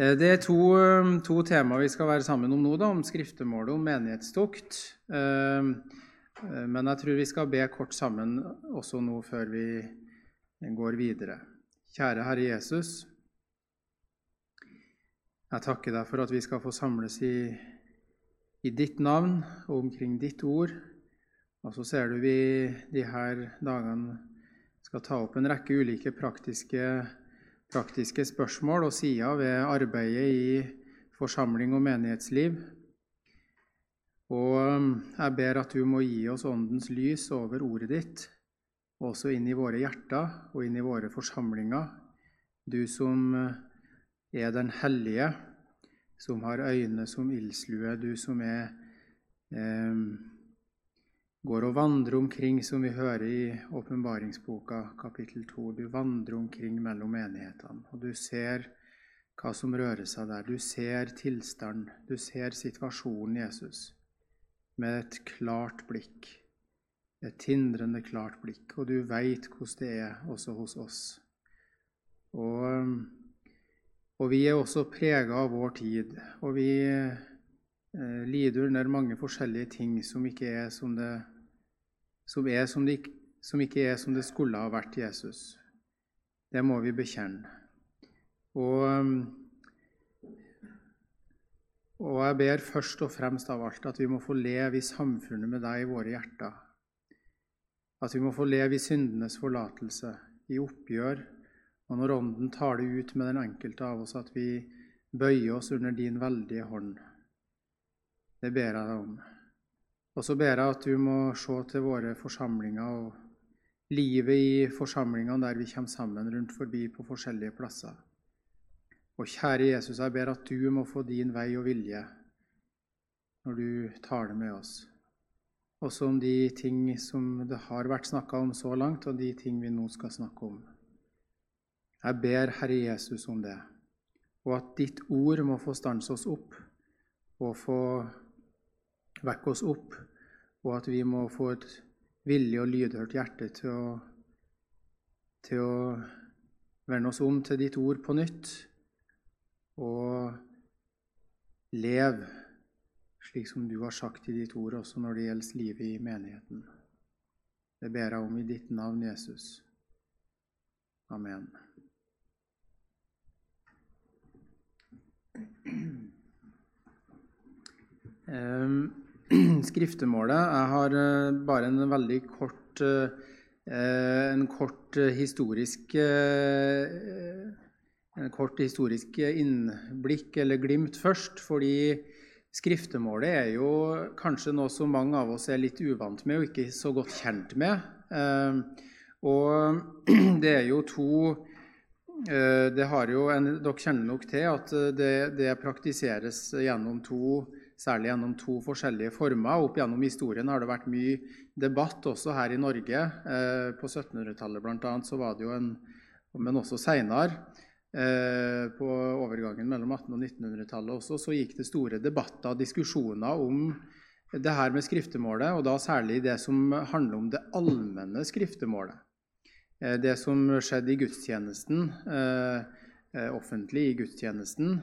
Eh, det er to, to temaer vi skal være sammen om nå, da, om skriftemålet og om menighetstukt. Eh, eh, men jeg tror vi skal be kort sammen også nå før vi går videre. Kjære Herre Jesus. Jeg takker deg for at vi skal få samles i, i ditt navn og omkring ditt ord. Og så ser du vi de her dagene skal ta opp en rekke ulike praktiske praktiske spørsmål og sider ved arbeidet i forsamling og menighetsliv. Og um, jeg ber at du må gi oss åndens lys over ordet ditt, også inn i våre hjerter og inn i våre forsamlinger. Du som uh, er den hellige, som har øyne som ildslue, du som er eh, går og vandrer omkring, som vi hører i åpenbaringsboka kapittel 2. Du vandrer omkring mellom menighetene, og du ser hva som rører seg der. Du ser tilstand, du ser situasjonen, Jesus, med et klart blikk. Et tindrende klart blikk, og du veit hvordan det er også hos oss. Og, og vi er også prega av vår tid, og vi eh, lider under mange forskjellige ting som ikke er som det som, som, det, som ikke er som det skulle ha vært Jesus. Det må vi bekjenne. Og, og jeg ber først og fremst av alt at vi må få leve i samfunnet med deg i våre hjerter. At vi må få leve i syndenes forlatelse, i oppgjør, og når Ånden tar det ut med den enkelte av oss, at vi bøyer oss under din veldige hånd. Det ber jeg deg om. Og så ber jeg at du må se til våre forsamlinger og livet i forsamlingene der vi kommer sammen rundt forbi på forskjellige plasser. Og kjære Jesus, jeg ber at du må få din vei og vilje når du taler med oss. Også om de ting som det har vært snakka om så langt, og de ting vi nå skal snakke om. Jeg ber Herre Jesus om det, og at ditt ord må få stanse oss opp og få vekke oss opp, og at vi må få et villig og lydhørt hjerte til å, til å vende oss om til ditt ord på nytt og leve slik som du har sagt i ditt ord, også når det gjelder livet i menigheten. Det ber jeg om i ditt navn, Jesus. Amen. Um, skriftemålet. Jeg har eh, bare en veldig kort, eh, en kort eh, historisk en kort historisk innblikk eller glimt først. Fordi skriftemålet er jo kanskje noe som mange av oss er litt uvant med og ikke så godt kjent med. Og det er jo to det har jo en, Dere kjenner nok til at det, det praktiseres gjennom to særlig gjennom to forskjellige former. Opp gjennom historien har det vært mye debatt også her i Norge. Eh, på 1700-tallet bl.a. så var det jo en Men også seinere, eh, på overgangen mellom 1800- og 1900-tallet også, så gikk det store debatter og diskusjoner om det her med skriftemålet, og da særlig det som handler om det allmenne skriftemålet. Eh, det som skjedde i gudstjenesten, offentlig i gudstjenesten,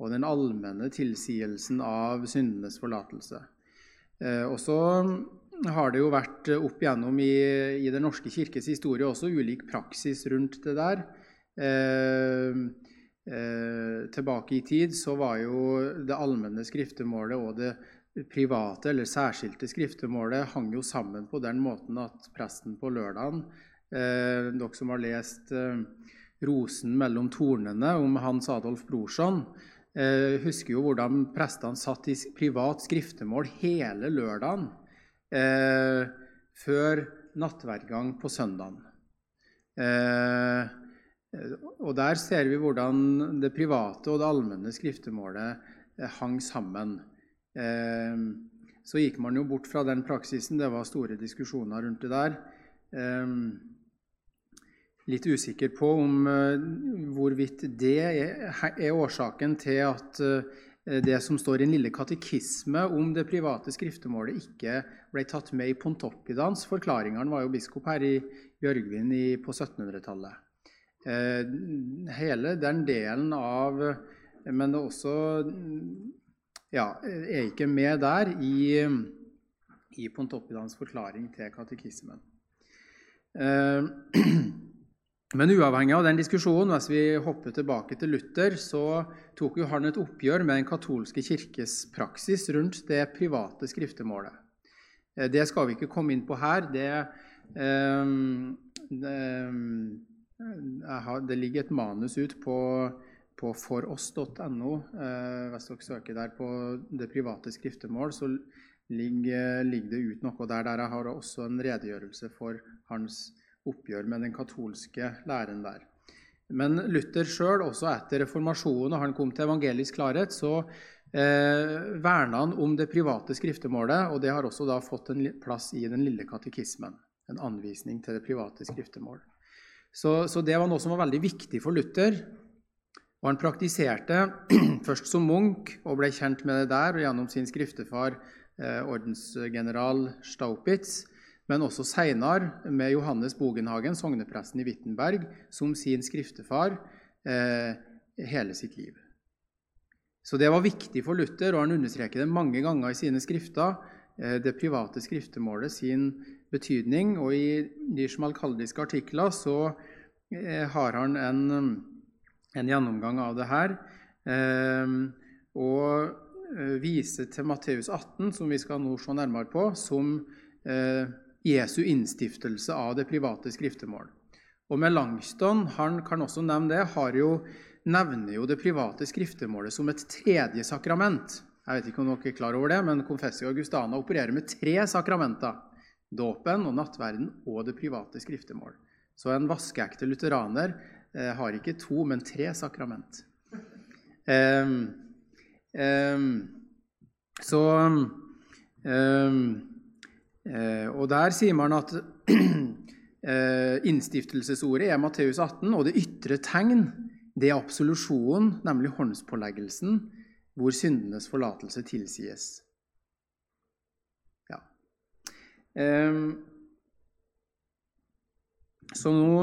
og den allmenne tilsigelsen av syndenes forlatelse. Eh, og så har det jo vært opp igjennom i, i Den norske kirkes historie også ulik praksis rundt det der. Eh, eh, tilbake i tid så var jo det allmenne skriftemålet og det private eller særskilte skriftemålet hang jo sammen på den måten at presten på lørdagen eh, Dere som har lest eh, 'Rosen mellom tornene' om Hans Adolf Brorson, jeg eh, husker jo hvordan prestene satt i privat skriftemål hele lørdagen eh, før nattverdgang på søndagen. Eh, og Der ser vi hvordan det private og det allmenne skriftemålet eh, hang sammen. Eh, så gikk man jo bort fra den praksisen. Det var store diskusjoner rundt det der. Litt usikker på om eh, hvorvidt det er årsaken til at eh, det som står i den lille katekisme om det private skriftemålet, ikke ble tatt med i Pontoppidans. Forklaringene var jo biskop her i Bjørgvin på 1700-tallet. Eh, hele den delen av men det også ja, er ikke med der i, i Pontoppidans forklaring til katekismen. Eh, men uavhengig av den diskusjonen, hvis vi hopper tilbake til Luther, så tok jo han et oppgjør med den katolske kirkes praksis rundt det private skriftemålet. Eh, det skal vi ikke komme inn på her. Det, um, det, har, det ligger et manus ut på, på foross.no. Hvis dere søker der på det private skriftemål, så ligger, ligger det ut noe der. Der jeg har også en redegjørelse for hans oppgjør med den katolske læren der. Men Luther sjøl, også etter reformasjonen og han kom til evangelisk klarhet, så eh, verna han om det private skriftemålet, og det har også da fått en plass i den lille katekismen. En anvisning til det private skriftemål. Så, så det var noe som var veldig viktig for Luther. Og han praktiserte først som munk og ble kjent med det der og gjennom sin skriftefar, eh, ordensgeneral Staupitz men også seinere med Johannes Bogenhagen, sognepresten i Wittenberg, som sin skriftefar eh, hele sitt liv. Så det var viktig for Luther, og han understreker det mange ganger i sine skrifter, eh, det private skriftemålet sin betydning. Og i de smalkaldiske artikler så eh, har han en, en, gjennomgang av det her. Eh, og eh, viser til Matteus 18, som vi skal nå se nærmere på, som eh, Jesu innstiftelse av det private skriftemål. Og Melanchthon han kan også nevne det, har jo, nevner jo det private skriftemålet som et tredje sakrament. Jeg vet ikke om dere er klar over det, men Confessio Augustana opererer med tre sakramenter. Dåpen og nattverden og det private skriftemål. Så en vaskeekte lutheraner eh, har ikke to, men tre sakrament. Um, um, så Eh, og Der sier man at eh, innstiftelsesordet er Matteus 18, og det ytre tegn det er absolusjonen, nemlig håndspåleggelsen, hvor syndenes forlatelse tilsies. Ja. Ehm, så nå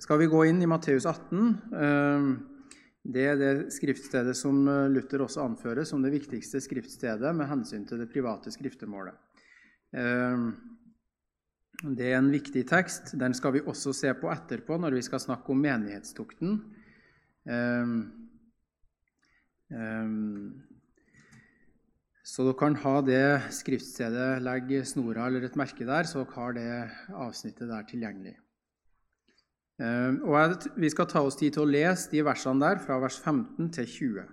skal vi gå inn i Matteus 18. Det er det skriftstedet som eh, Luther også anfører som det viktigste skriftstedet med hensyn til det private skriftemålet. Ehm, det er en viktig tekst. Den skal vi også se på etterpå når vi skal snakke om menighetstukten. Ehm, ehm, så dere kan ha det skriftstedet, legg snora eller et merke der, så dere har det avsnittet der tilgjengelig. Ehm, og Vi skal ta oss tid til å lese de versene der, fra vers 15 til 20.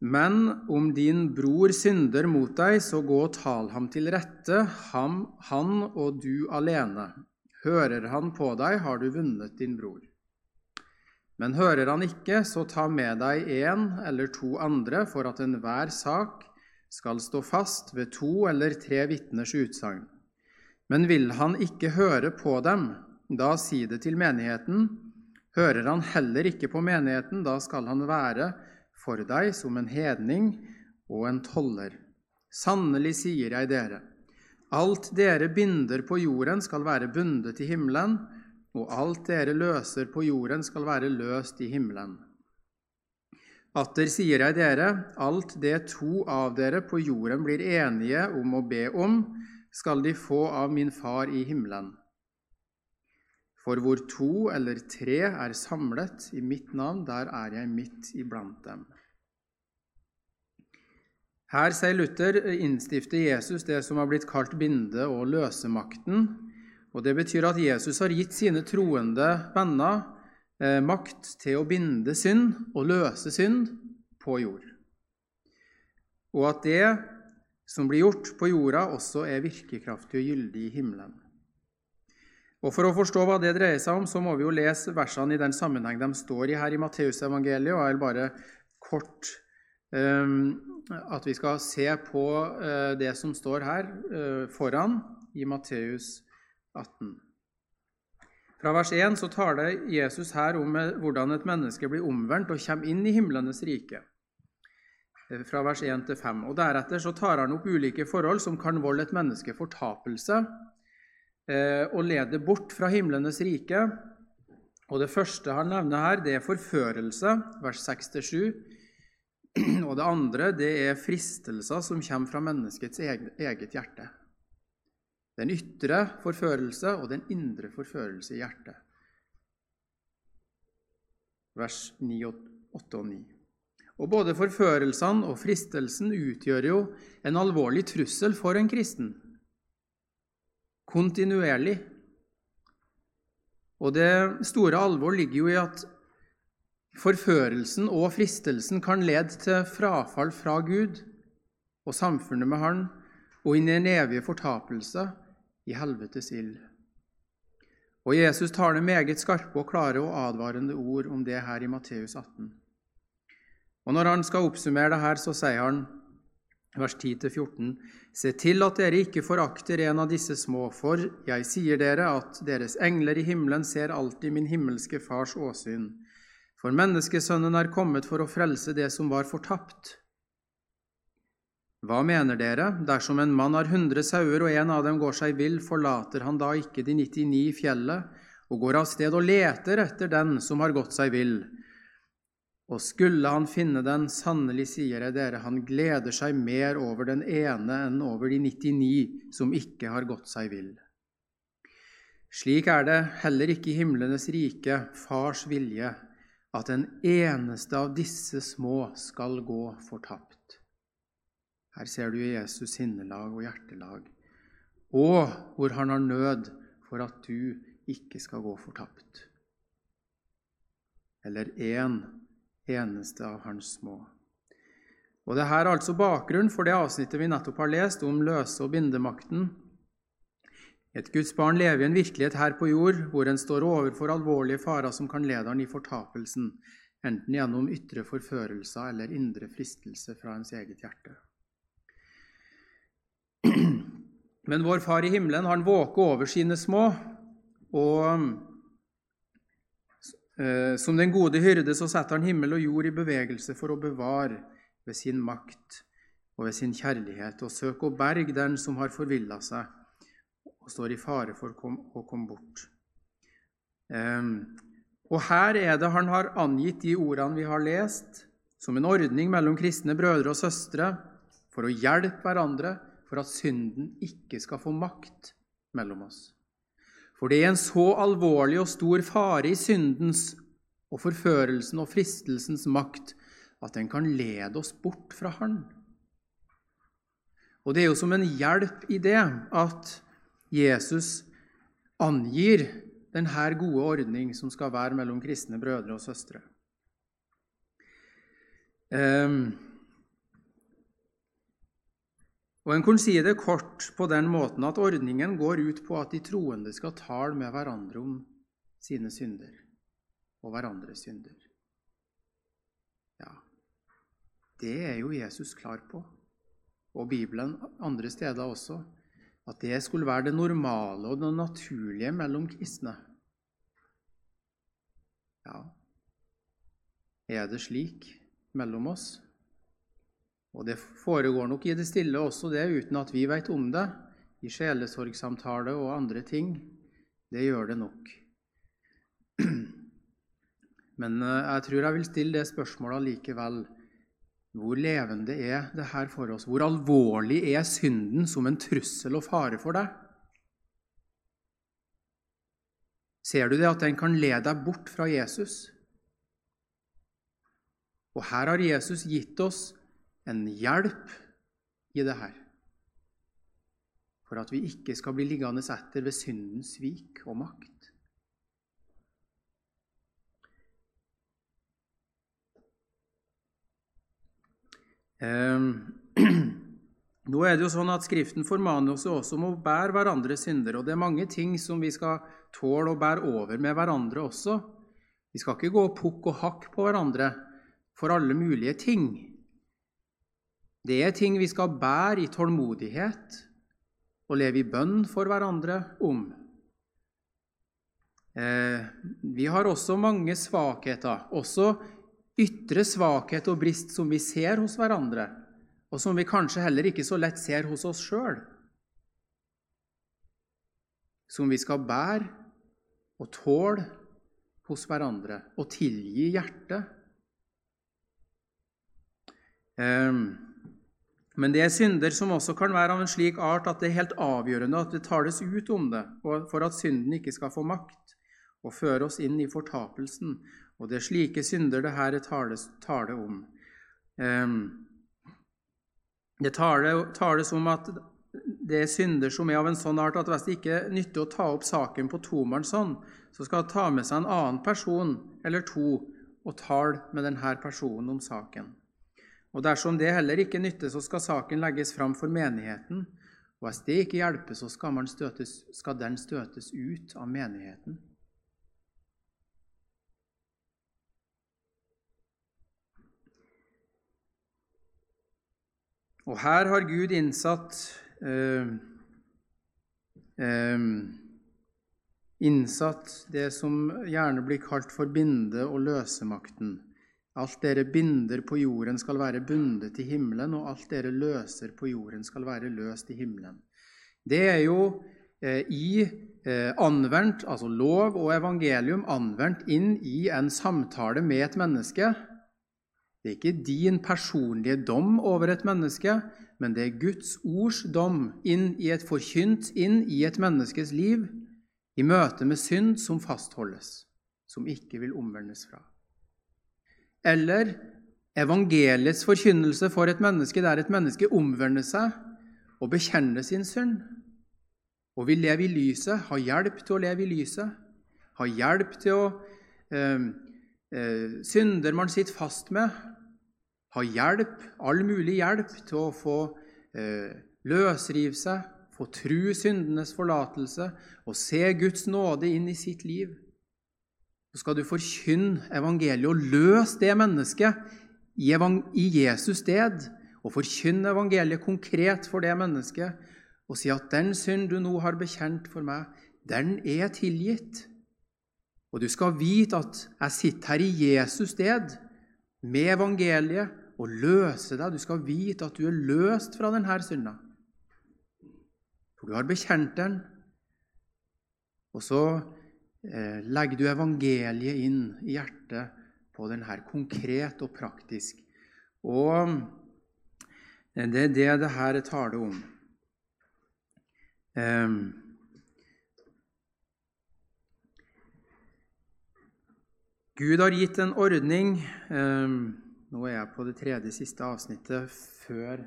Men om din bror synder mot deg, så gå og tal ham til rette, ham, han og du alene. Hører han på deg, har du vunnet din bror. Men hører han ikke, så ta med deg en eller to andre, for at enhver sak skal stå fast ved to eller tre vitners utsagn. Men vil han ikke høre på dem, da si det til menigheten. Hører han heller ikke på menigheten, da skal han være for deg som en hedning og en toller. Sannelig sier jeg dere, alt dere binder på jorden, skal være bundet i himmelen, og alt dere løser på jorden, skal være løst i himmelen. Atter sier jeg dere, alt det to av dere på jorden blir enige om å be om, skal de få av min Far i himmelen. For hvor to eller tre er samlet i mitt navn, der er jeg midt iblant dem. Her, sier Luther, innstifter Jesus det som har blitt kalt binde- og løsemakten. Og Det betyr at Jesus har gitt sine troende venner eh, makt til å binde synd og løse synd på jord. Og at det som blir gjort på jorda, også er virkekraftig og gyldig i himmelen. Og For å forstå hva det dreier seg om, så må vi jo lese versene i den sammenheng de står i her i Matteusevangeliet. Og jeg vil bare kort um, at vi skal se på uh, det som står her uh, foran i Matteus 18. Fra vers 1 så taler Jesus her om eh, hvordan et menneske blir omvendt og kommer inn i himlenes rike. Eh, fra vers 1 til 5. Og Deretter så tar han opp ulike forhold som kan volde et menneske fortapelse eh, og lede bort fra himlenes rike. Og Det første han nevner her, det er forførelse, vers 6-7. Og det andre det er fristelser som kommer fra menneskets eget hjerte. Den ytre forførelse og den indre forførelse i hjertet. Vers 9, 8 og 9. Og Både forførelsene og fristelsen utgjør jo en alvorlig trussel for en kristen. Kontinuerlig. Og det store alvor ligger jo i at forførelsen og fristelsen kan lede til frafall fra Gud og samfunnet med Han, og inn i en evig fortapelse i helvetes ild. Og Jesus tar det meget skarpe og klare og advarende ord om det her i Matteus 18. Og Når han skal oppsummere det her, så sier han vers 10-14.: Se til at dere ikke forakter en av disse små, for jeg sier dere at deres engler i himmelen ser alltid min himmelske Fars åsyn. For menneskesønnen er kommet for å frelse det som var fortapt. Hva mener dere? Dersom en mann har hundre sauer, og en av dem går seg vill, forlater han da ikke de 99 i fjellet og går av sted og leter etter den som har gått seg vill? Og skulle han finne den, sannelig sier jeg dere, han gleder seg mer over den ene enn over de 99 som ikke har gått seg vill. Slik er det heller ikke i himlenes rike, Fars vilje, at en eneste av disse små skal gå fortapt. Her ser du Jesus sinnelag og hjertelag, og hvor han har nød for at du ikke skal gå fortapt. Eller én eneste av hans små. Og det her er altså bakgrunnen for det avsnittet vi nettopp har lest om løse- og bindemakten. Et Guds barn lever i en virkelighet her på jord hvor en står overfor alvorlige farer som kan lede han i fortapelsen, enten gjennom ytre forførelser eller indre fristelse fra ens eget hjerte. Men vår Far i himmelen han våker over sine små, og som den gode hyrde så setter han himmel og jord i bevegelse for å bevare ved sin makt og ved sin kjærlighet, og søke å berge den som har forvilla seg og står i fare for å komme bort. Og her er det han har angitt de ordene vi har lest, som en ordning mellom kristne brødre og søstre for å hjelpe hverandre, for at synden ikke skal få makt mellom oss. For det er en så alvorlig og stor fare i syndens og forførelsen og fristelsens makt at den kan lede oss bort fra Han. Og det er jo som en hjelp i det at Jesus angir denne gode ordning som skal være mellom kristne brødre og søstre. Um, og En kunne si det kort på den måten at ordningen går ut på at de troende skal tale med hverandre om sine synder og hverandres synder. Ja, det er jo Jesus klar på, og Bibelen andre steder også, at det skulle være det normale og det naturlige mellom kristne. Ja, er det slik mellom oss? Og det foregår nok i det stille også, det, uten at vi vet om det, i sjelesorgsamtale og andre ting. Det gjør det nok. Men eh, jeg tror jeg vil stille det spørsmålet likevel. Hvor levende er det her for oss? Hvor alvorlig er synden som en trussel og fare for deg? Ser du det at den kan lede deg bort fra Jesus? Og her har Jesus gitt oss en hjelp i det her. For at vi ikke skal bli liggende etter ved syndens svik og makt. Um, nå er det jo sånn at Skriften formaner oss også om å bære hverandres synder. Og det er mange ting som vi skal tåle å bære over med hverandre også. Vi skal ikke gå pukk og hakk på hverandre for alle mulige ting. Det er ting vi skal bære i tålmodighet og leve i bønn for hverandre om. Eh, vi har også mange svakheter, også ytre svakhet og brist som vi ser hos hverandre, og som vi kanskje heller ikke så lett ser hos oss sjøl. Som vi skal bære og tåle hos hverandre og tilgi hjertet. Ehm, men det er synder som også kan være av en slik art at det er helt avgjørende at det tales ut om det, for at synden ikke skal få makt og føre oss inn i fortapelsen. Og det er slike synder det her tales, tale om. Ehm, det tales om at det er synder som er av en sånn art at hvis det ikke nytter å ta opp saken på tomannshånd, så skal han ta med seg en annen person eller to og tale med denne personen om saken. Og Dersom det heller ikke nytter, så skal saken legges fram for menigheten. Og Hvis det ikke hjelper, så skal, støtes, skal den støtes ut av menigheten. Og her har Gud innsatt eh, eh, innsatt det som gjerne blir kalt for binde- og løsemakten. Alt dere binder på jorden, skal være bundet i himmelen, og alt dere løser på jorden, skal være løst i himmelen. Det er jo eh, i eh, anvendt, altså lov og evangelium, anvendt inn i en samtale med et menneske det er ikke din personlige dom over et menneske, men det er Guds ords dom inn i et forkynt inn i et menneskes liv i møte med synd som fastholdes, som ikke vil omvendes fra. Eller evangeliets forkynnelse for et menneske der et menneske omvender seg og bekjenner sin synd og vil leve i lyset, ha hjelp til å leve i lyset, ha hjelp til å eh, eh, Synder man sitter fast med, ha hjelp, all mulig hjelp til å få eh, løsrive seg, få tru syndenes forlatelse og se Guds nåde inn i sitt liv. Så skal du forkynne evangeliet og løse det mennesket i, Jesus sted, og forkynne evangeliet konkret for det mennesket, og si at den synd du nå har bekjent for meg, den er tilgitt. Og du skal vite at jeg sitter her i Jesus sted, med evangeliet, og løse deg. Du skal vite at du er løst fra denne synda. For du har bekjent den. Og så legger du evangeliet inn i hjertet på den her konkret og praktisk. Og eh, det er det det her er tale om. Eh, Gud har gitt en ordning eh, nå er jeg på det tredje siste avsnittet før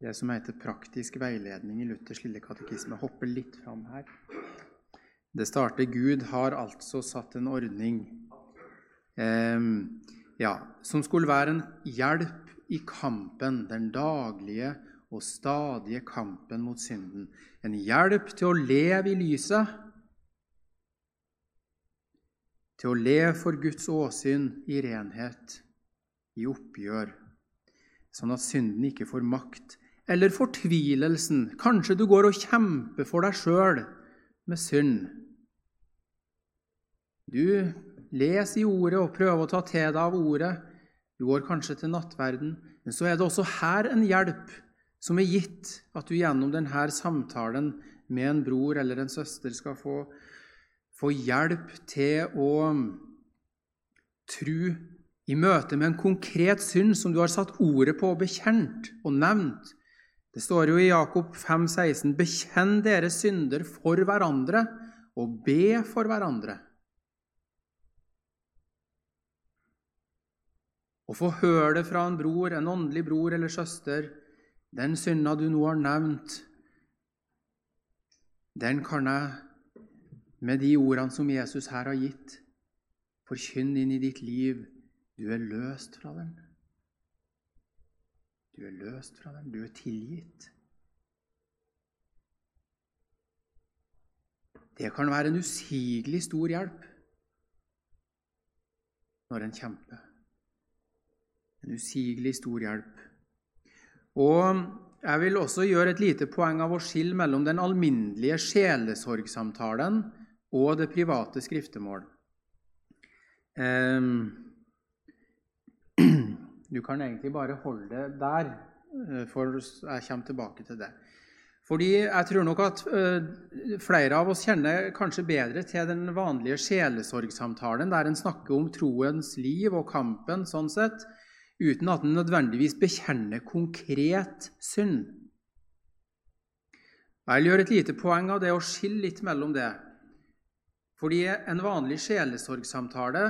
det som heter praktisk veiledning i Luthers lille katekisme. Jeg hopper litt fram her. Det starter Gud har altså satt en ordning eh, ja, som skulle være en hjelp i kampen, den daglige og stadige kampen mot synden. En hjelp til å leve i lyset, til å leve for Guds åsyn i renhet i oppgjør, sånn at synden ikke får makt. Eller fortvilelsen. Kanskje du går og kjemper for deg sjøl med synd. Du leser i ordet og prøver å ta til deg av ordet. Du går kanskje til nattverden. Men så er det også her en hjelp som er gitt, at du gjennom denne samtalen med en bror eller en søster skal få, få hjelp til å tro i møte med en konkret synd som du har satt ordet på og bekjent og nevnt. Det står jo i Jakob 5, 16, Bekjenn deres synder for hverandre og be for hverandre. Å få høre det fra en bror, en åndelig bror eller søster, den synda du nå har nevnt, den kan jeg, med de ordene som Jesus her har gitt, forkynne inn i ditt liv du er løst fra den. Du er løst fra den. Du er tilgitt. Det kan være en usigelig stor hjelp når en kjemper. En usigelig stor hjelp. Og jeg vil også gjøre et lite poeng av å skille mellom den alminnelige sjelesorgsamtalen og det private skriftemål. Um, du kan egentlig bare holde det der, eh, for jeg kommer tilbake til det. Fordi jeg tror nok at uh, flere av oss kjenner kanskje bedre til den vanlige sjelesorgsamtalen, der en snakker om troens liv og kampen, sånn sett, uten at en nødvendigvis bekjenner konkret synd. Jeg vil gjøre et lite poeng av det å skille litt mellom det. Fordi en vanlig sjelesorgsamtale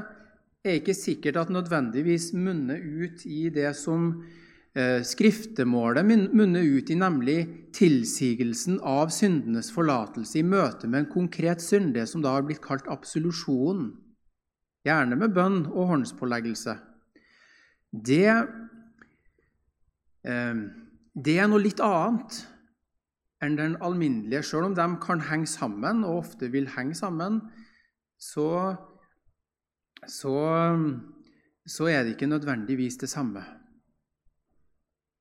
er ikke sikkert at nødvendigvis munner ut i det som Eh, skriftemålet munner ut i nemlig tilsigelsen av syndenes forlatelse i møte med en konkret synd, det som da har blitt kalt absolusjon, gjerne med bønn og håndspåleggelse. Det, eh, det er noe litt annet enn den alminnelige. Selv om de kan henge sammen, og ofte vil henge sammen, så, så, så er det ikke nødvendigvis det samme.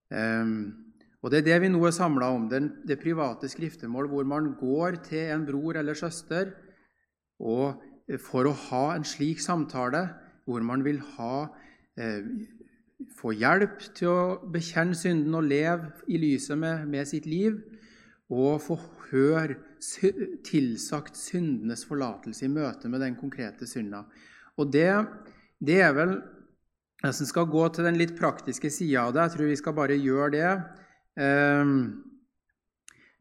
Um, og Det er det vi nå er samla om, det, det private skriftemål, hvor man går til en bror eller søster og eh, for å ha en slik samtale, hvor man vil ha, eh, få hjelp til å bekjenne synden og leve i lyset med, med sitt liv, og få høre tilsagt syndenes forlatelse i møte med den konkrete synda. Og det, det er vel jeg skal gå til den litt praktiske sida av det. Jeg tror vi skal bare gjøre det ehm,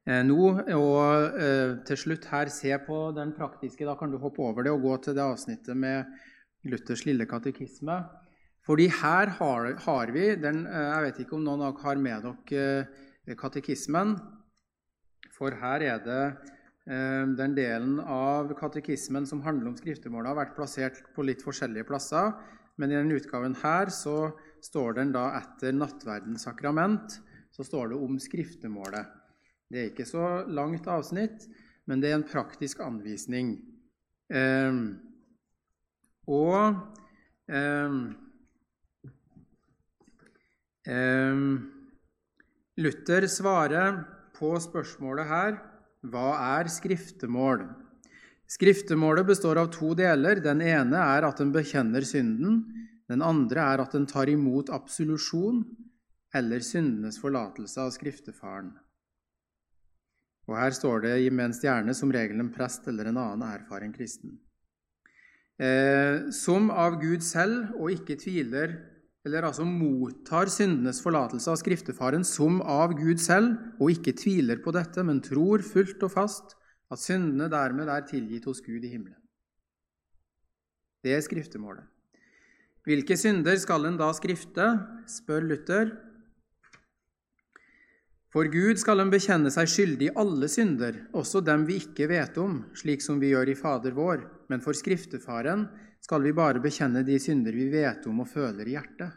eh, nå. Og eh, til slutt her se på den praktiske. Da kan du hoppe over det og gå til det avsnittet med Luthers lille katekisme. Fordi her har, har vi den, eh, Jeg vet ikke om noen av dere har med dere eh, katekismen. For her er det den delen av katekismen som handler om skriftemålet, har vært plassert på litt forskjellige plasser. Men i denne utgaven her så står den da etter nattverdens sakrament så står det om skriftemålet. Det er ikke så langt avsnitt, men det er en praktisk anvisning. Eh, og eh, eh, Luther svarer på spørsmålet her hva er skriftemål? Skriftemålet består av to deler. Den ene er at en bekjenner synden. Den andre er at en tar imot absolusjon eller syndenes forlatelse av skriftefaren. Og Her står det med en stjerne som regel en prest eller en annen erfaren kristen. Eh, som av Gud selv og ikke tviler, eller altså mottar syndenes forlatelse av skriftefaren som av Gud selv og ikke tviler på dette, men tror fullt og fast at syndene dermed er tilgitt hos Gud i himmelen. Det er skriftemålet. Hvilke synder skal en da skrifte, spør Luther. For Gud skal en bekjenne seg skyldig i alle synder, også dem vi ikke vet om, slik som vi gjør i Fader vår, men for skriftefaren skal vi bare bekjenne de synder vi vet om og føler i hjertet.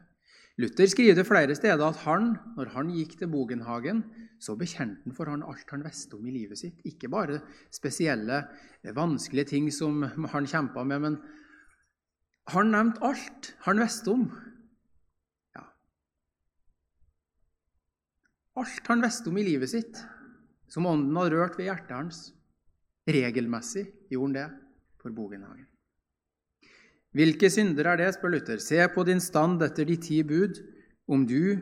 Luther skriver flere steder at han, når han gikk til Bogenhagen, så bekjente han for han alt han visste om i livet sitt. Ikke bare spesielle, vanskelige ting som han kjempa med, men han nevnte alt han visste om. Ja. Alt han visste om i livet sitt, som ånden har rørt ved hjertet hans. Regelmessig gjorde han det for Bogenhagen. Hvilke synder er det, spør Luther. Se på din stand etter de ti bud, om du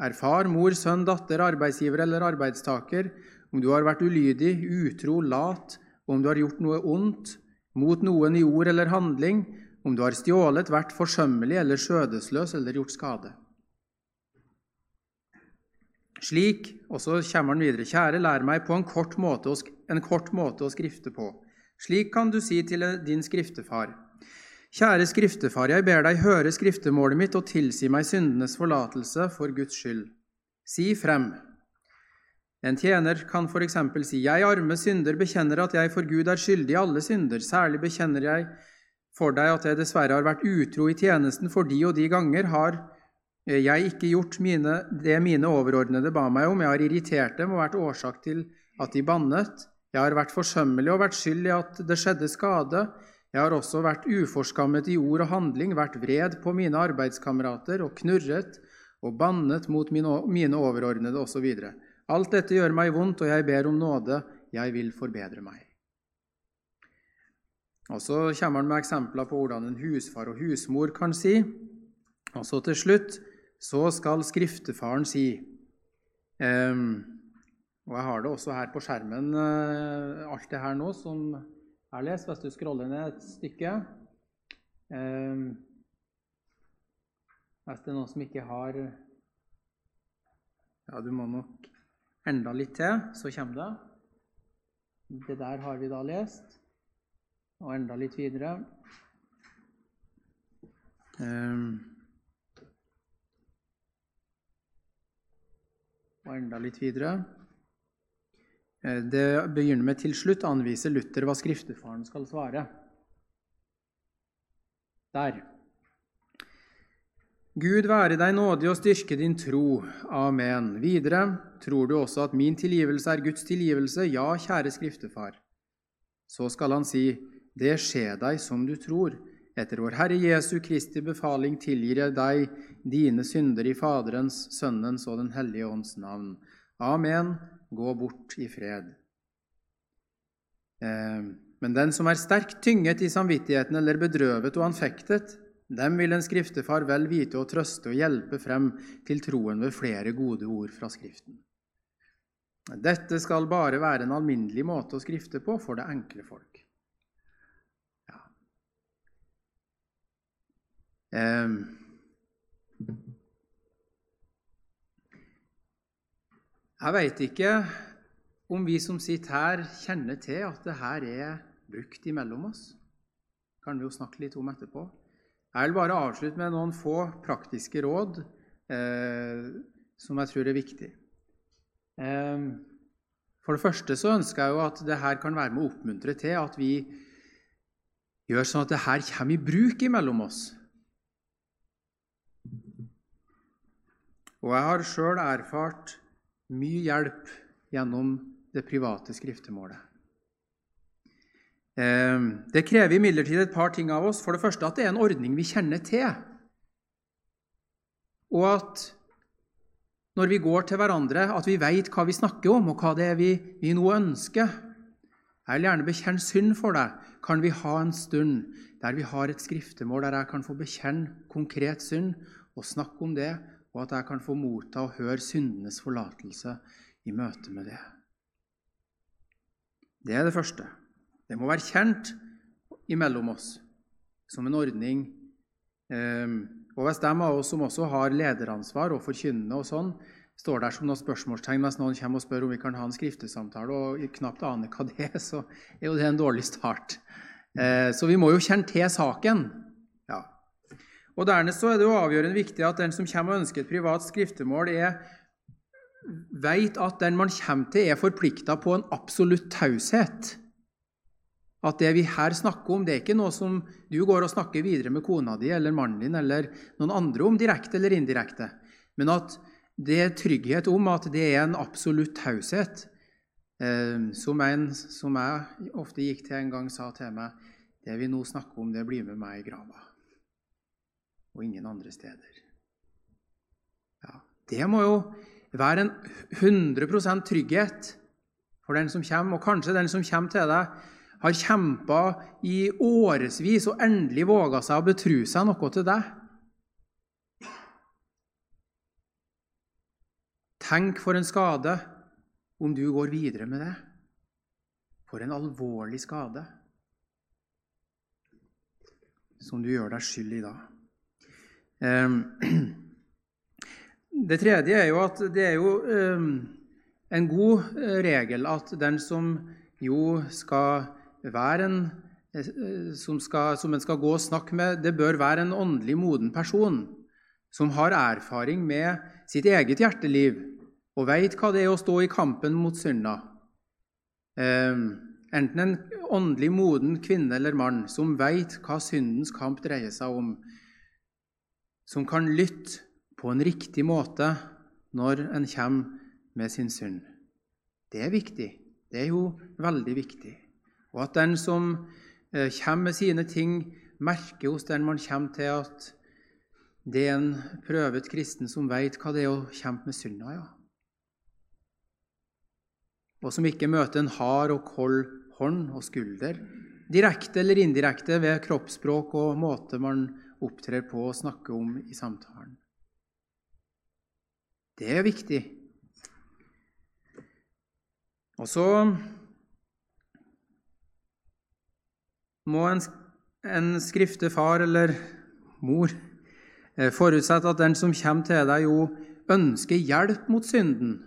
er far, mor, sønn, datter, arbeidsgiver eller arbeidstaker, om du har vært ulydig, utro, lat, om du har gjort noe ondt mot noen i ord eller handling, om du har stjålet, vært forsømmelig eller skjødesløs eller gjort skade. Slik, og så kommer han videre, kjære, lær meg på en kort, måte, en kort måte å skrifte på. Slik kan du si til din skriftefar. Kjære skriftefar, jeg ber deg høre skriftemålet mitt og tilsi meg syndenes forlatelse for Guds skyld. Si frem. En tjener kan for eksempel si, Jeg arme synder bekjenner at jeg for Gud er skyldig i alle synder. Særlig bekjenner jeg for deg at jeg dessverre har vært utro i tjenesten, for de og de ganger har jeg ikke gjort mine, det mine overordnede ba meg om. Jeg har irritert dem og vært årsak til at de bannet. Jeg har vært forsømmelig og vært skyld i at det skjedde skade. Jeg har også vært uforskammet i ord og handling, vært vred på mine arbeidskamerater og knurret og bannet mot mine overordnede osv. Alt dette gjør meg vondt, og jeg ber om nåde. Jeg vil forbedre meg. Og Så kommer han med eksempler på hvordan en husfar og husmor kan si. Og så til slutt så skal skriftefaren si Og jeg har det også her på skjermen, eh, alt det her nå som har lest, hvis du scroller ned et stykke. Hvis det er noen som ikke har Ja, du må nok enda litt til, så kommer det. Det der har vi da lest. Og enda litt videre. Um, og enda litt videre. Eh, det begynner med 'til slutt anviser Luther hva skriftefaren skal svare'. Der. Gud være deg nådig og styrke din tro. Amen. Videre, tror du også at min tilgivelse er Guds tilgivelse? Ja, kjære skriftefar. Så skal han si, det skjer deg som du tror. Etter vår Herre Jesu Kristi befaling tilgir jeg deg dine synder i Faderens, Sønnens og Den hellige ånds navn. Amen. Gå bort i fred. Eh, men den som er sterkt tynget i samvittigheten eller bedrøvet og anfektet, dem vil en skriftefar vel vite å trøste og hjelpe frem til troen ved flere gode ord fra Skriften. Dette skal bare være en alminnelig måte å skrifte på for det enkle folk. Ehm. Jeg veit ikke om vi som sitter her, kjenner til at det her er brukt imellom oss. Det kan vi jo snakke litt om etterpå. Jeg vil bare avslutte med noen få praktiske råd eh, som jeg tror er viktig. Eh, for det første så ønsker jeg jo at det her kan være med å oppmuntre til at vi gjør sånn at det her kommer i bruk imellom oss. Og jeg har sjøl erfart mye hjelp gjennom det private skriftemålet. Ehm, det krever imidlertid et par ting av oss. For det første at det er en ordning vi kjenner til. Og at når vi går til hverandre, at vi veit hva vi snakker om, og hva det er vi, vi nå ønsker. Jeg vil gjerne bekjenne synd for deg. Kan vi ha en stund der vi har et skriftemål der jeg kan få bekjenne konkret synd og snakke om det og at jeg kan få motta og høre syndenes forlatelse i møte med det. Det er det første. Det må være kjent imellom oss som en ordning. Ehm, og hvis de av oss som også har lederansvar og forkynnende og sånn, står der som noen spørsmålstegn mens noen kommer og spør om vi kan ha en skriftesamtale, og knapt aner hva det er, så er jo det en dårlig start. Eh, så vi må jo kjenne til saken. Og Dernest er det jo avgjørende viktig at den som kommer og ønsker et privat skriftemål, er, vet at den man kommer til, er forplikta på en absolutt taushet. At det vi her snakker om, det er ikke noe som du går og snakker videre med kona di eller mannen din eller noen andre om direkte eller indirekte, men at det er trygghet om at det er en absolutt taushet. Eh, som en som jeg ofte gikk til en gang, sa til meg Det vi nå snakker om, det blir med meg i grava og ingen andre steder. Ja, det må jo være en 100% trygghet for den som kommer, og kanskje den som kommer til deg, har kjempa i årevis og endelig våga seg å betru seg noe til deg. Tenk for en skade om du går videre med det. For en alvorlig skade som du gjør deg skyld i da. Ehm, det tredje er jo at det er jo ehm, en god eh, regel at den som jo skal være en eh, som, skal, som en skal gå og snakke med, det bør være en åndelig moden person som har erfaring med sitt eget hjerteliv og veit hva det er å stå i kampen mot synda. Ehm, enten en åndelig moden kvinne eller mann som veit hva syndens kamp dreier seg om, som kan lytte på en riktig måte når en kommer med sin synd. Det er viktig. Det er jo veldig viktig. Og at den som eh, kommer med sine ting, merker hos den man kommer til, at det er en prøvet kristen som veit hva det er å kjempe med synda. Ja. Og som ikke møter en hard og kold hånd og skulder, direkte eller indirekte ved kroppsspråk og måte man opptrer på og snakker om i samtalen. Det er viktig. Og så må en, en skriftefar eller mor eh, forutsette at den som kommer til deg, jo ønsker hjelp mot synden.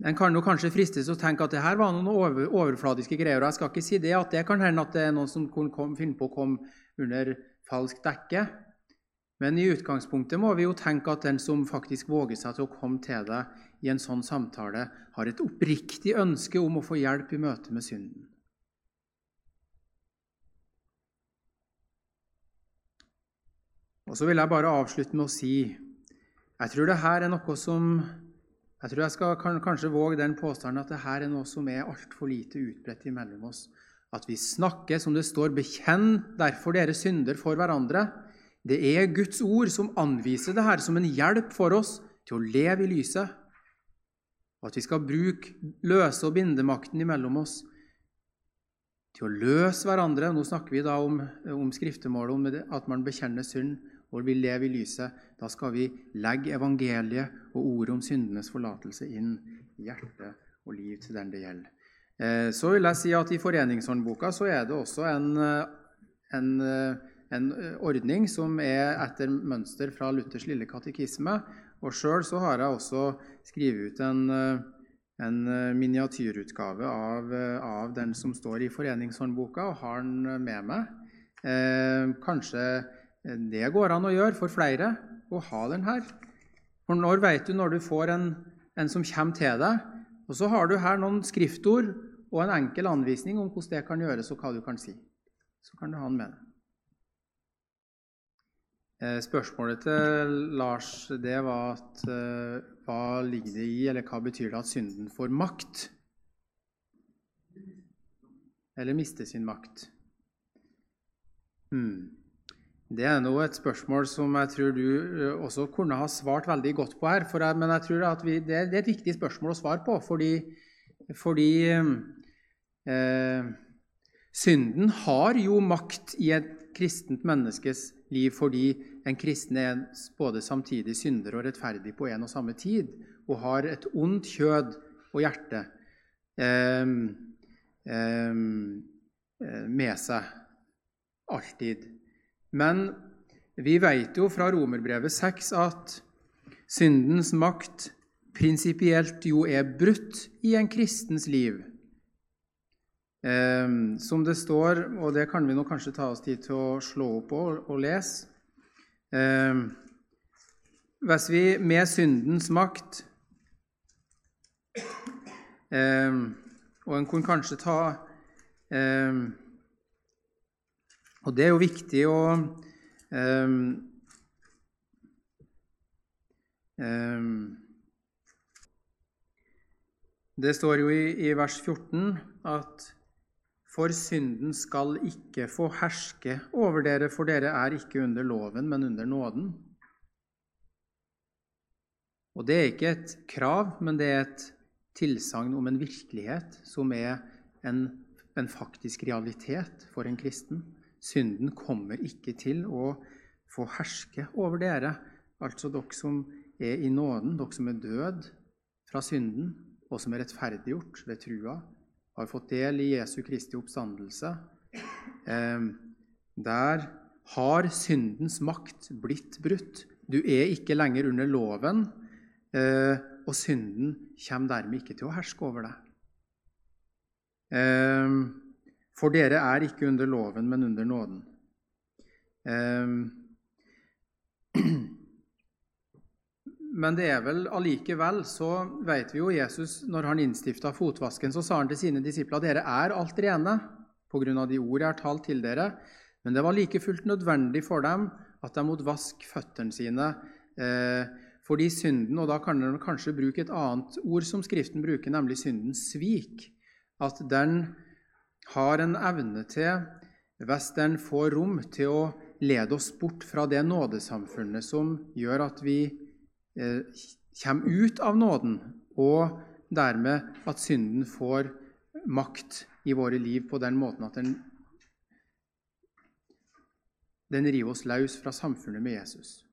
En kan jo kanskje fristes å tenke at det her var noen over, overfladiske greier. og Jeg skal ikke si det, at det kan hende at det er noen som kunne finne på å komme under falsk dekke. Men i utgangspunktet må vi jo tenke at den som faktisk våger seg til å komme til deg i en sånn samtale, har et oppriktig ønske om å få hjelp i møte med synden. Og Så vil jeg bare avslutte med å si jeg tror det her er noe som jeg tror jeg skal kanskje våge den påstanden at dette er noe som er altfor lite utbredt imellom oss. At vi snakker, som det står, 'bekjenn derfor dere synder for hverandre'. Det er Guds ord som anviser det her som en hjelp for oss til å leve i lyset. Og at vi skal bruke løse- og bindemakten imellom oss til å løse hverandre. Nå snakker vi da om, om skriftemålet, om at man bekjenner synd hvor vi lever i lyset, da skal vi legge evangeliet og ordet om syndenes forlatelse inn i hjerte og liv til den det gjelder. Eh, så vil jeg si at I Foreningshåndboka så er det også en, eh, en, eh, en ordning som er etter mønster fra Luthers lille katekisme. Og Sjøl har jeg også skrevet ut en, en miniatyrutgave av, av, den som står i Foreningshåndboka, og har den med meg. Eh, kanskje det går an å gjøre for flere, å ha den her. For når vet du når du får en, en som kommer til deg? Og så har du her noen skriftord og en enkel anvisning om hvordan det kan gjøres, og hva du kan si. Så kan du ha den med deg. Eh, spørsmålet til Lars det var at uh, hva ligger det i, eller hva betyr det at synden får makt? Eller mister sin makt? Hmm. Det er nå et spørsmål som jeg tror du eh, også kunne ha svart veldig godt på her. Jeg, men jeg tror vi, det, er et viktig spørsmål å svare på, fordi, fordi eh, synden har jo makt i et kristent menneskes liv fordi en kristen er både samtidig synder og rettferdig på en og samme tid og har et ondt kjød og hjerte eh, eh, med seg alltid. Men vi vet jo fra Romerbrevet 6 at syndens makt prinsipielt jo er brutt i en kristens liv. Eh, som det står, og det kan vi nå kanskje ta oss tid til å slå opp og, og lese eh, Hvis vi med syndens makt eh, Og en kunne kanskje ta ehm, og det er jo viktig å um, um, Det står jo i, i, vers 14 at for synden skal ikke få herske over dere, for dere er ikke under loven, men under nåden. Og Det er ikke et krav, men det er et tilsagn om en virkelighet som er en, en faktisk realitet for en kristen. Synden kommer ikke til å få herske over dere, altså dere som er i nåden, dere som er død fra synden, og som er rettferdiggjort ved trua, har fått del i Jesu Kristi oppstandelse. Eh, der har syndens makt blitt brutt. Du er ikke lenger under loven, eh, og synden kommer dermed ikke til å herske over deg. For dere er ikke under loven, men under nåden. Ehm, men det er vel allikevel så vet vi jo Jesus når han innstifta fotvasken, så sa han til sine disipler dere er alt rene av de ord jeg har talt til dere. Men det var like fullt nødvendig for dem at de måtte vaske føttene sine. Eh, fordi synden, og da kan de kanskje bruke et annet ord som Skriften bruker, nemlig syndens svik, at den har en evne til, hvis den får rom, til å lede oss bort fra det nådesamfunnet som gjør at vi eh, kommer ut av nåden, og dermed at synden får makt i våre liv på den måten at den, den river oss løs fra samfunnet med Jesus.